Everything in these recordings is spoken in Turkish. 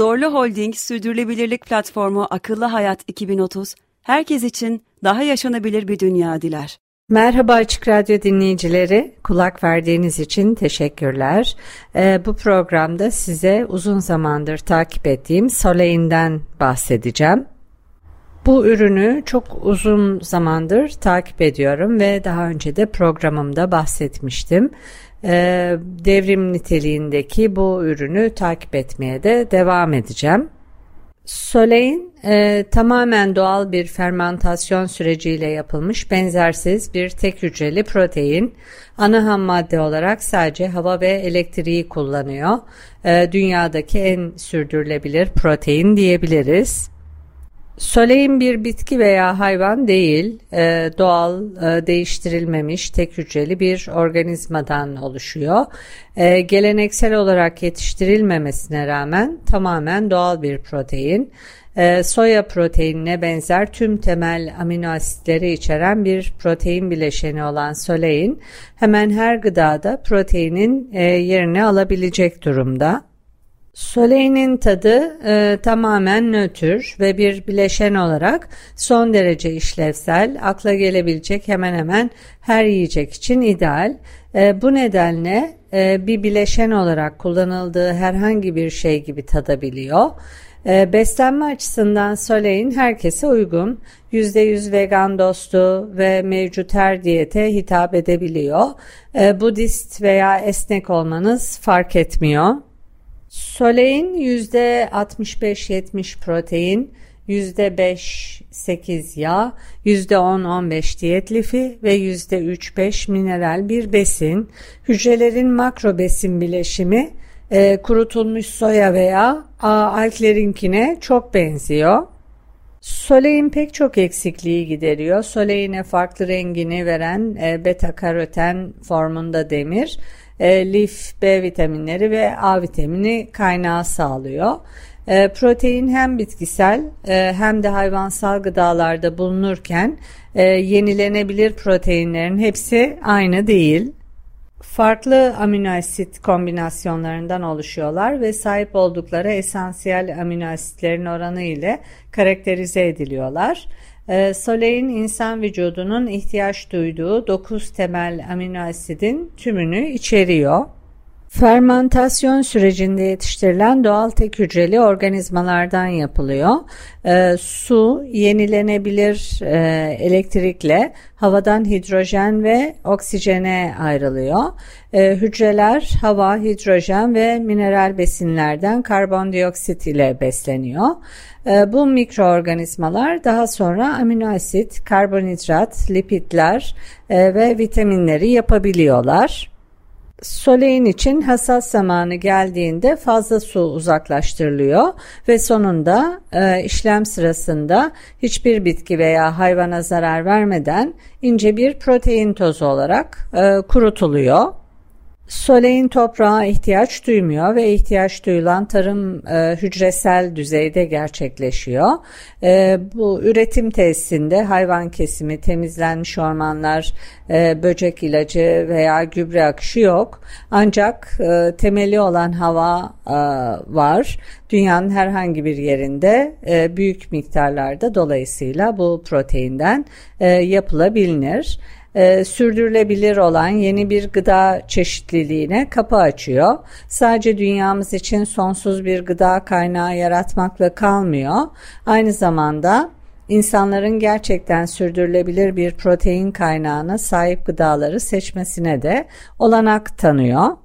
Zorlu Holding Sürdürülebilirlik Platformu Akıllı Hayat 2030, herkes için daha yaşanabilir bir dünya diler. Merhaba Açık Radyo dinleyicileri, kulak verdiğiniz için teşekkürler. Ee, bu programda size uzun zamandır takip ettiğim Solein'den bahsedeceğim. Bu ürünü çok uzun zamandır takip ediyorum ve daha önce de programımda bahsetmiştim. Ee, devrim niteliğindeki bu ürünü takip etmeye de devam edeceğim. Solein e, tamamen doğal bir fermentasyon süreciyle yapılmış benzersiz bir tek hücreli protein. Ana ham madde olarak sadece hava ve elektriği kullanıyor. E, dünyadaki en sürdürülebilir protein diyebiliriz. Solein bir bitki veya hayvan değil, e, doğal, e, değiştirilmemiş, tek hücreli bir organizmadan oluşuyor. E, geleneksel olarak yetiştirilmemesine rağmen tamamen doğal bir protein. Soya proteinine benzer tüm temel amino asitleri içeren bir protein bileşeni olan solein, hemen her gıdada proteinin yerini alabilecek durumda. Solein'in tadı e, tamamen nötr ve bir bileşen olarak son derece işlevsel, akla gelebilecek hemen hemen her yiyecek için ideal. E, bu nedenle e, bir bileşen olarak kullanıldığı herhangi bir şey gibi tadabiliyor. E, beslenme açısından Solein herkese uygun. %100 vegan dostu ve mevcut her diyete hitap edebiliyor. E, Budist veya esnek olmanız fark etmiyor. Solein %65-70 protein, %5-8 yağ, %10-15 diyet lifi ve %3-5 mineral bir besin. Hücrelerin makro besin bileşimi e, kurutulmuş soya veya alklerinkine çok benziyor. Solein pek çok eksikliği gideriyor. Soleine farklı rengini veren e, beta karoten formunda demir e, lif, B vitaminleri ve A vitamini kaynağı sağlıyor. E, protein hem bitkisel e, hem de hayvansal gıdalarda bulunurken e, yenilenebilir proteinlerin hepsi aynı değil. Farklı amino asit kombinasyonlarından oluşuyorlar ve sahip oldukları esansiyel amino asitlerin oranı ile karakterize ediliyorlar. Ee, Solein insan vücudunun ihtiyaç duyduğu 9 temel amino asidin tümünü içeriyor. Fermentasyon sürecinde yetiştirilen doğal tek hücreli organizmalardan yapılıyor. E, su yenilenebilir e, elektrikle havadan hidrojen ve oksijene ayrılıyor. E, hücreler hava, hidrojen ve mineral besinlerden karbondioksit ile besleniyor. E, bu mikroorganizmalar daha sonra amino asit, karbonhidrat, lipidler e, ve vitaminleri yapabiliyorlar. Solein için hasas zamanı geldiğinde fazla su uzaklaştırılıyor ve sonunda e, işlem sırasında hiçbir bitki veya hayvana zarar vermeden ince bir protein tozu olarak e, kurutuluyor. Solein toprağa ihtiyaç duymuyor ve ihtiyaç duyulan tarım e, hücresel düzeyde gerçekleşiyor. E, bu üretim tesisinde hayvan kesimi, temizlenmiş ormanlar, e, böcek ilacı veya gübre akışı yok. Ancak e, temeli olan hava e, var. Dünyanın herhangi bir yerinde e, büyük miktarlarda dolayısıyla bu proteinden e, yapılabilir e, sürdürülebilir olan yeni bir gıda çeşitliliğine kapı açıyor. Sadece dünyamız için sonsuz bir gıda kaynağı yaratmakla kalmıyor. Aynı zamanda insanların gerçekten sürdürülebilir bir protein kaynağına sahip gıdaları seçmesine de olanak tanıyor.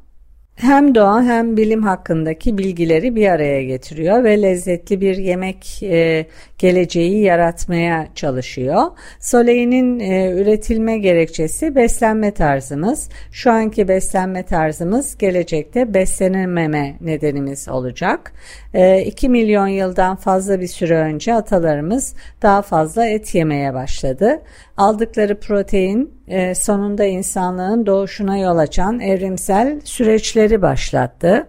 Hem doğa hem bilim hakkındaki bilgileri bir araya getiriyor ve lezzetli bir yemek e, geleceği yaratmaya çalışıyor. Soleil'in e, üretilme gerekçesi beslenme tarzımız. Şu anki beslenme tarzımız gelecekte beslenememe nedenimiz olacak. E, 2 milyon yıldan fazla bir süre önce atalarımız daha fazla et yemeye başladı. Aldıkları protein e, sonunda insanlığın doğuşuna yol açan evrimsel süreçleri başlattı.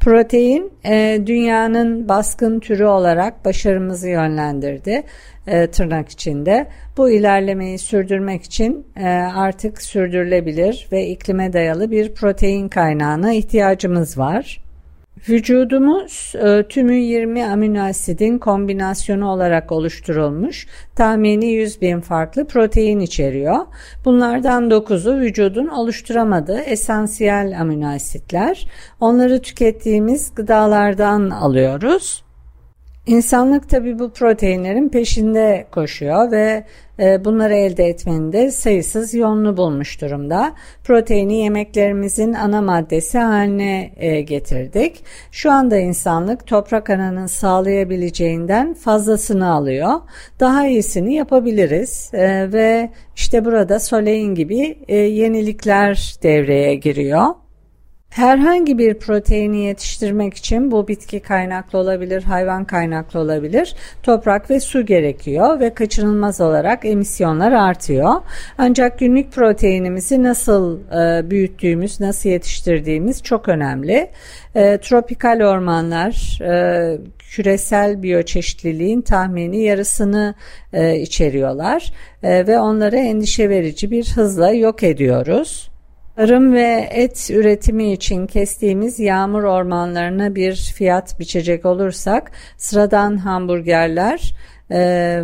Protein e, dünyanın baskın türü olarak başarımızı yönlendirdi e, tırnak içinde. Bu ilerlemeyi sürdürmek için e, artık sürdürülebilir ve iklime dayalı bir protein kaynağına ihtiyacımız var. Vücudumuz e, tümü 20 amino asidin kombinasyonu olarak oluşturulmuş tahmini 100 bin farklı protein içeriyor. Bunlardan 9'u vücudun oluşturamadığı esansiyel amino asitler. Onları tükettiğimiz gıdalardan alıyoruz. İnsanlık tabi bu proteinlerin peşinde koşuyor ve e, bunları elde etmenin de sayısız yolunu bulmuş durumda. Proteini yemeklerimizin ana maddesi haline e, getirdik. Şu anda insanlık toprak ananın sağlayabileceğinden fazlasını alıyor. Daha iyisini yapabiliriz e, ve işte burada Solein gibi yenilikler devreye giriyor. Herhangi bir proteini yetiştirmek için bu bitki kaynaklı olabilir, hayvan kaynaklı olabilir. Toprak ve su gerekiyor ve kaçınılmaz olarak emisyonlar artıyor. Ancak günlük proteinimizi nasıl e, büyüttüğümüz, nasıl yetiştirdiğimiz çok önemli. E, tropikal ormanlar e, küresel biyoçeşitliliğin tahmini yarısını e, içeriyorlar e, ve onları endişe verici bir hızla yok ediyoruz. Tarım ve et üretimi için kestiğimiz yağmur ormanlarına bir fiyat biçecek olursak sıradan hamburgerler e,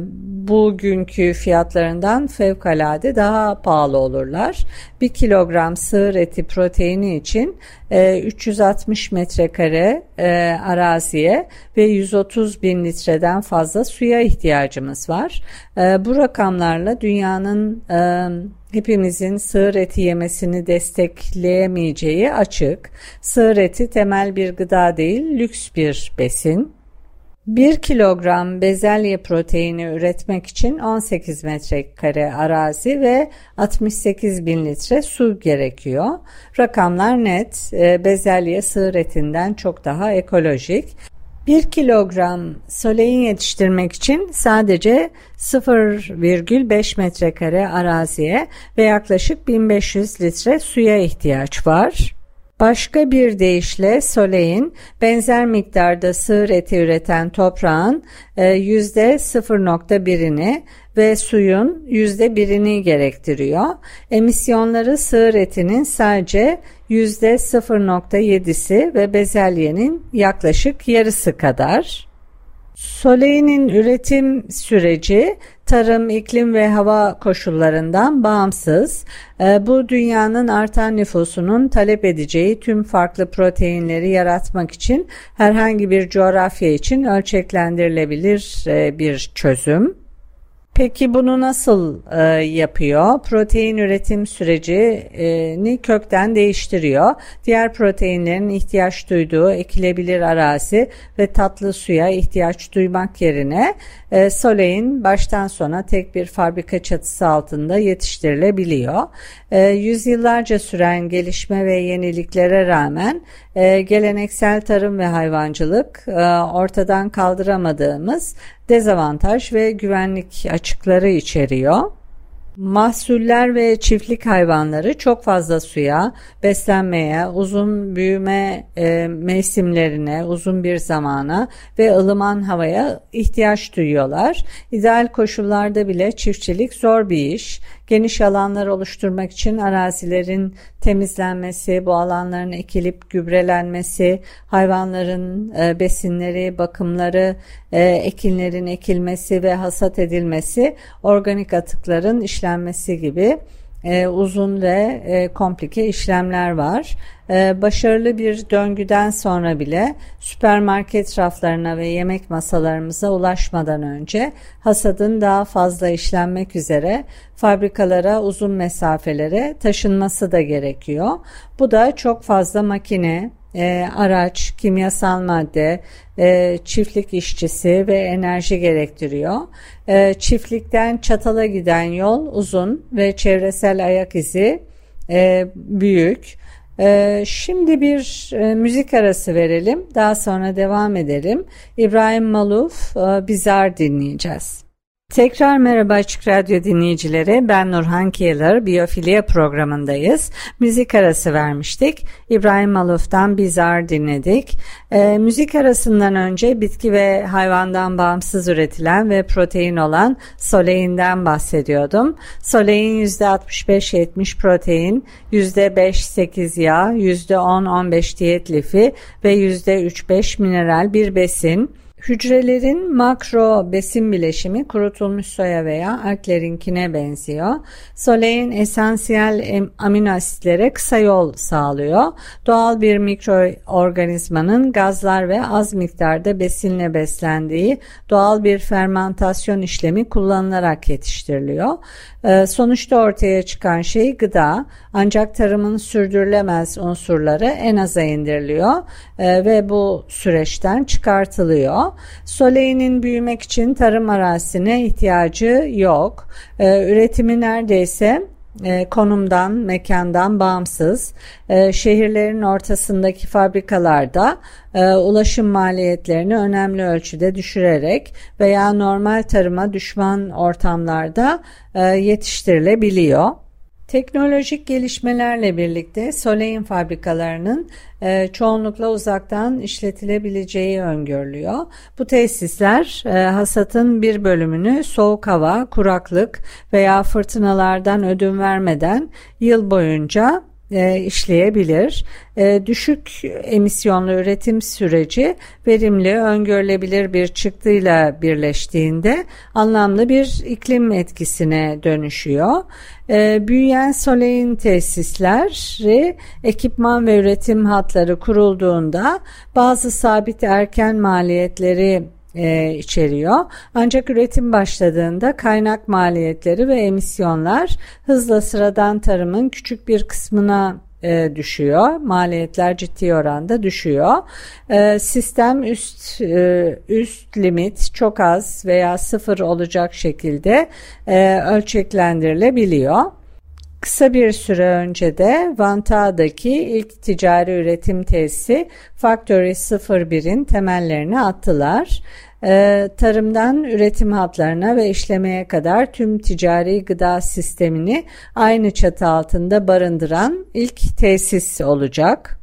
bugünkü fiyatlarından fevkalade daha pahalı olurlar. Bir kilogram sığır eti proteini için e, 360 metrekare e, araziye ve 130 bin litreden fazla suya ihtiyacımız var. E, bu rakamlarla dünyanın e, hepimizin sığır eti yemesini destekleyemeyeceği açık. Sığır eti temel bir gıda değil, lüks bir besin. 1 kilogram bezelye proteini üretmek için 18 metrekare arazi ve 68 bin litre su gerekiyor. Rakamlar net, e, bezelye sığır etinden çok daha ekolojik. 1 kilogram solein yetiştirmek için sadece 0,5 metrekare araziye ve yaklaşık 1500 litre suya ihtiyaç var. Başka bir deyişle solein benzer miktarda sığır eti üreten toprağın %0.1'ini e, ve suyun %1'ini gerektiriyor. Emisyonları sığır etinin sadece %0.7'si ve bezelyenin yaklaşık yarısı kadar. Soleil'in üretim süreci tarım, iklim ve hava koşullarından bağımsız. Ee, bu dünyanın artan nüfusunun talep edeceği tüm farklı proteinleri yaratmak için herhangi bir coğrafya için ölçeklendirilebilir e, bir çözüm. Peki bunu nasıl e, yapıyor? Protein üretim sürecini kökten değiştiriyor. Diğer proteinlerin ihtiyaç duyduğu ekilebilir arazi ve tatlı suya ihtiyaç duymak yerine e, Solein baştan sona tek bir fabrika çatısı altında yetiştirilebiliyor. E, yüzyıllarca süren gelişme ve yeniliklere rağmen e, geleneksel tarım ve hayvancılık e, ortadan kaldıramadığımız dezavantaj ve güvenlik açıkları içeriyor. Mahsuller ve çiftlik hayvanları çok fazla suya, beslenmeye, uzun büyüme e, mevsimlerine, uzun bir zamana ve ılıman havaya ihtiyaç duyuyorlar. İdeal koşullarda bile çiftçilik zor bir iş. Geniş alanlar oluşturmak için arazilerin temizlenmesi, bu alanların ekilip gübrelenmesi, hayvanların e, besinleri, bakımları, e, ekinlerin ekilmesi ve hasat edilmesi, organik atıkların işlenmesi gibi e, uzun ve e, komplike işlemler var. E, başarılı bir döngüden sonra bile süpermarket raflarına ve yemek masalarımıza ulaşmadan önce hasadın daha fazla işlenmek üzere fabrikalara uzun mesafelere taşınması da gerekiyor. Bu da çok fazla makine, e, araç, kimyasal madde, e, çiftlik işçisi ve enerji gerektiriyor. E, çiftlikten çatala giden yol uzun ve çevresel ayak izi e, büyük. E, şimdi bir e, müzik arası verelim. Daha sonra devam edelim. İbrahim Maluf e, Bizar dinleyeceğiz. Tekrar merhaba Açık Radyo dinleyicileri. Ben Nurhan Kiyılar, Biyofilya programındayız. Müzik arası vermiştik. İbrahim Maluf'tan Bizar dinledik. E, müzik arasından önce bitki ve hayvandan bağımsız üretilen ve protein olan soleinden bahsediyordum. Solein %65-70 protein, %5-8 yağ, %10-15 diyet lifi ve %3-5 mineral bir besin. Hücrelerin makro besin bileşimi kurutulmuş soya veya alklerinkine benziyor. Solein esansiyel amino asitlere kısa yol sağlıyor. Doğal bir mikroorganizmanın gazlar ve az miktarda besinle beslendiği doğal bir fermentasyon işlemi kullanılarak yetiştiriliyor. Ee, sonuçta ortaya çıkan şey gıda ancak tarımın sürdürülemez unsurları en aza indiriliyor ee, ve bu süreçten çıkartılıyor. Soley'nin büyümek için tarım arazisine ihtiyacı yok. Ee, üretimi neredeyse e, konumdan, mekandan bağımsız e, şehirlerin ortasındaki fabrikalarda e, ulaşım maliyetlerini önemli ölçüde düşürerek veya normal tarıma düşman ortamlarda yetiştirilebiliyor. Teknolojik gelişmelerle birlikte Solein fabrikalarının e, çoğunlukla uzaktan işletilebileceği öngörülüyor. Bu tesisler e, hasatın bir bölümünü soğuk hava, kuraklık veya fırtınalardan ödün vermeden yıl boyunca e, işleyebilir. E, düşük emisyonlu üretim süreci verimli, öngörülebilir bir çıktıyla birleştiğinde anlamlı bir iklim etkisine dönüşüyor. E, büyüyen Solein tesisleri ekipman ve üretim hatları kurulduğunda bazı sabit erken maliyetleri e, içeriyor. Ancak üretim başladığında kaynak maliyetleri ve emisyonlar hızla sıradan tarımın küçük bir kısmına e, düşüyor. Maliyetler ciddi oranda düşüyor. E, sistem üst e, üst limit çok az veya sıfır olacak şekilde e, ölçeklendirilebiliyor. Kısa bir süre önce de Vanta'daki ilk ticari üretim tesisi Factory 01'in temellerini attılar. Ee, tarımdan üretim hatlarına ve işlemeye kadar tüm ticari gıda sistemini aynı çatı altında barındıran ilk tesis olacak.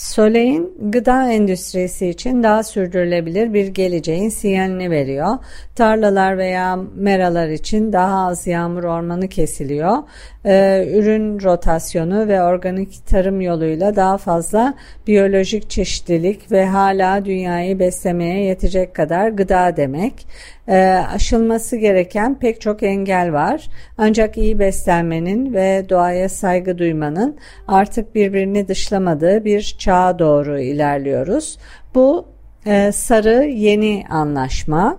Solein gıda endüstrisi için daha sürdürülebilir bir geleceğin sinyalini veriyor. Tarlalar veya meralar için daha az yağmur ormanı kesiliyor. Ee, ürün rotasyonu ve organik tarım yoluyla daha fazla biyolojik çeşitlilik ve hala dünyayı beslemeye yetecek kadar gıda demek. Ee, aşılması gereken pek çok engel var. Ancak iyi beslenmenin ve doğaya saygı duymanın artık birbirini dışlamadığı bir çağa doğru ilerliyoruz. Bu e, sarı yeni anlaşma.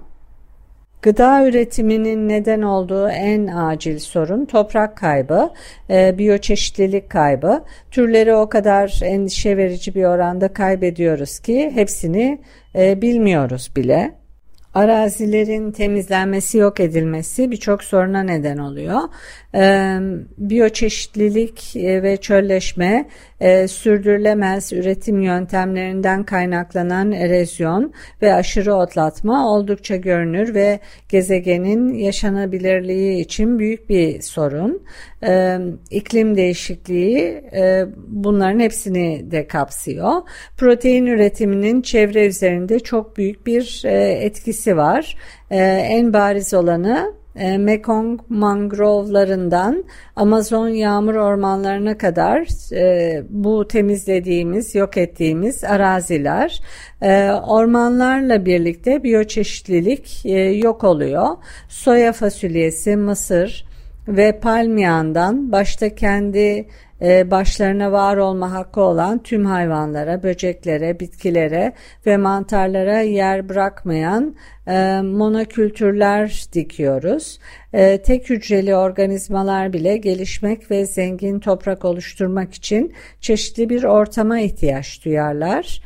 Gıda üretiminin neden olduğu en acil sorun toprak kaybı, e, biyoçeşitlilik kaybı. Türleri o kadar endişe verici bir oranda kaybediyoruz ki hepsini e, bilmiyoruz bile. Arazilerin temizlenmesi, yok edilmesi birçok soruna neden oluyor. E, biyoçeşitlilik ve çölleşme e, sürdürülemez üretim yöntemlerinden kaynaklanan erozyon ve aşırı otlatma oldukça görünür ve gezegenin yaşanabilirliği için büyük bir sorun. E, iklim değişikliği e, bunların hepsini de kapsıyor. Protein üretiminin çevre üzerinde çok büyük bir e, etkisi var. E, en bariz olanı e, Mekong mangrovlarından Amazon yağmur ormanlarına kadar e, bu temizlediğimiz, yok ettiğimiz araziler e, ormanlarla birlikte biyoçeşitlilik e, yok oluyor. Soya fasulyesi, mısır, ve palm yağından başta kendi başlarına var olma hakkı olan tüm hayvanlara, böceklere, bitkilere ve mantarlara yer bırakmayan e, monokültürler dikiyoruz. E, tek hücreli organizmalar bile gelişmek ve zengin toprak oluşturmak için çeşitli bir ortama ihtiyaç duyarlar.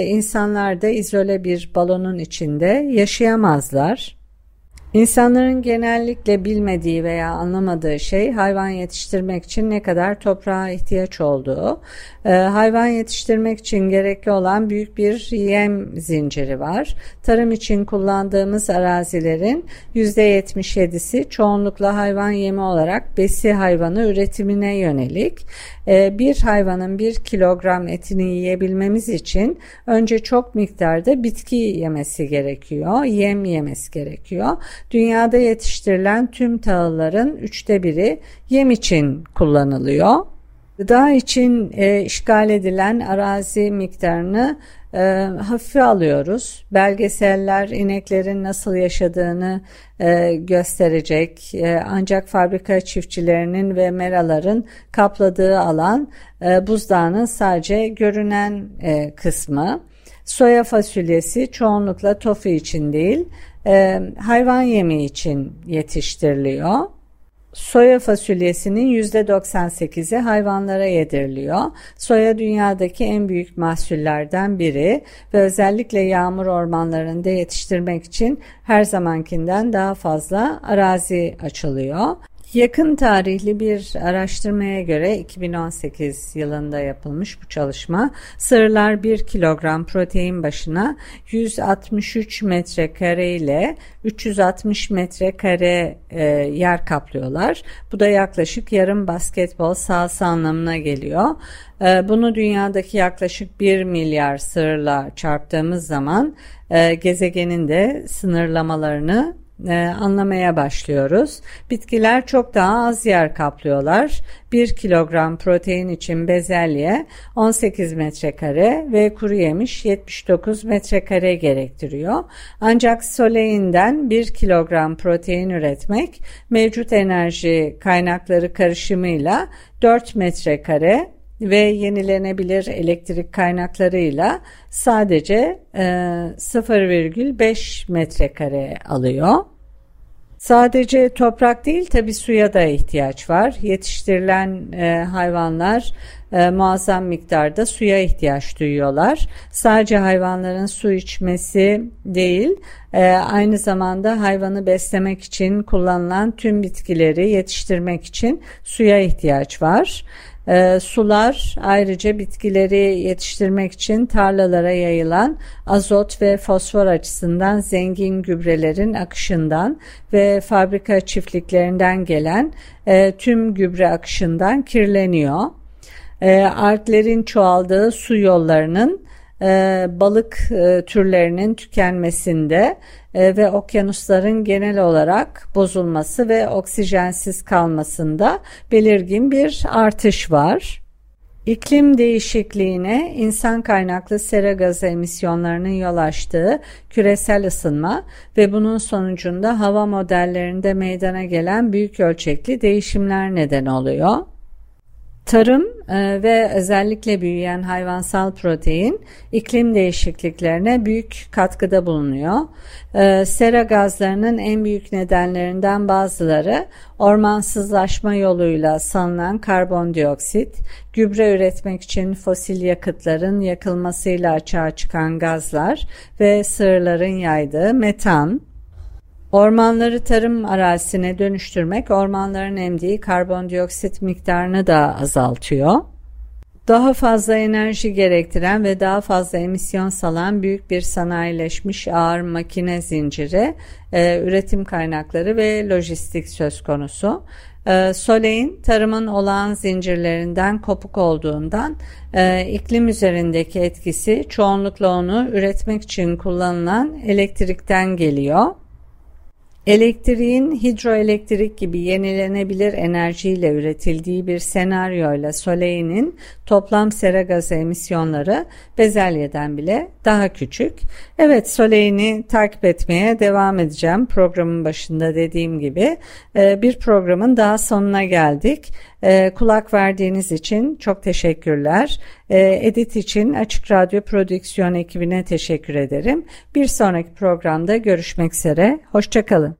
İnsanlar da izole bir balonun içinde yaşayamazlar. İnsanların genellikle bilmediği veya anlamadığı şey hayvan yetiştirmek için ne kadar toprağa ihtiyaç olduğu. Ee, hayvan yetiştirmek için gerekli olan büyük bir yem zinciri var. Tarım için kullandığımız arazilerin %77'si çoğunlukla hayvan yemi olarak besi hayvanı üretimine yönelik. Ee, bir hayvanın bir kilogram etini yiyebilmemiz için önce çok miktarda bitki yemesi gerekiyor, yem yemesi gerekiyor. Dünyada yetiştirilen tüm tahılların üçte biri yem için kullanılıyor. Gıda için e, işgal edilen arazi miktarını e, hafife alıyoruz. Belgeseller ineklerin nasıl yaşadığını e, gösterecek. E, ancak fabrika çiftçilerinin ve meraların kapladığı alan e, buzdağının sadece görünen e, kısmı. Soya fasulyesi çoğunlukla tofu için değil, e, hayvan yemi için yetiştiriliyor. Soya fasulyesinin %98'i hayvanlara yediriliyor. Soya dünyadaki en büyük mahsullerden biri ve özellikle yağmur ormanlarında yetiştirmek için her zamankinden daha fazla arazi açılıyor. Yakın tarihli bir araştırmaya göre 2018 yılında yapılmış bu çalışma sığırlar 1 kilogram protein başına 163 metrekare ile 360 metrekare e, yer kaplıyorlar. Bu da yaklaşık yarım basketbol sahası anlamına geliyor. E, bunu dünyadaki yaklaşık 1 milyar sığırla çarptığımız zaman e, gezegenin de sınırlamalarını e, anlamaya başlıyoruz. Bitkiler çok daha az yer kaplıyorlar. 1 kilogram protein için bezelye 18 metrekare ve kuru yemiş 79 metrekare gerektiriyor. Ancak soleinden 1 kilogram protein üretmek mevcut enerji kaynakları karışımıyla 4 metrekare ve yenilenebilir elektrik kaynaklarıyla sadece e, 0,5 metrekare alıyor. Sadece toprak değil tabi suya da ihtiyaç var. Yetiştirilen e, hayvanlar e, muazzam miktarda suya ihtiyaç duyuyorlar. Sadece hayvanların su içmesi değil e, aynı zamanda hayvanı beslemek için kullanılan tüm bitkileri yetiştirmek için suya ihtiyaç var. E, sular ayrıca bitkileri yetiştirmek için tarlalara yayılan azot ve fosfor açısından zengin gübrelerin akışından ve fabrika çiftliklerinden gelen e, tüm gübre akışından kirleniyor. E, artlerin çoğaldığı su yollarının e, balık e, türlerinin tükenmesinde e, ve okyanusların genel olarak bozulması ve oksijensiz kalmasında belirgin bir artış var. İklim değişikliğine insan kaynaklı sera gazı emisyonlarının yol açtığı küresel ısınma ve bunun sonucunda hava modellerinde meydana gelen büyük ölçekli değişimler neden oluyor. Tarım e, ve özellikle büyüyen hayvansal protein iklim değişikliklerine büyük katkıda bulunuyor. E, sera gazlarının en büyük nedenlerinden bazıları ormansızlaşma yoluyla salınan karbondioksit, gübre üretmek için fosil yakıtların yakılmasıyla açığa çıkan gazlar ve sığırların yaydığı metan, Ormanları tarım arazisine dönüştürmek ormanların emdiği karbondioksit miktarını da azaltıyor. Daha fazla enerji gerektiren ve daha fazla emisyon salan büyük bir sanayileşmiş ağır makine zinciri, e, üretim kaynakları ve lojistik söz konusu. E, Soleil'in tarımın olağan zincirlerinden kopuk olduğundan e, iklim üzerindeki etkisi çoğunlukla onu üretmek için kullanılan elektrikten geliyor. Elektriğin hidroelektrik gibi yenilenebilir enerjiyle üretildiği bir senaryoyla Soleil'in toplam sera gazı emisyonları bezelyeden bile daha küçük. Evet Soleil'i takip etmeye devam edeceğim. Programın başında dediğim gibi e, bir programın daha sonuna geldik. E, kulak verdiğiniz için çok teşekkürler. E, edit için Açık Radyo Prodüksiyon ekibine teşekkür ederim. Bir sonraki programda görüşmek üzere. Hoşçakalın.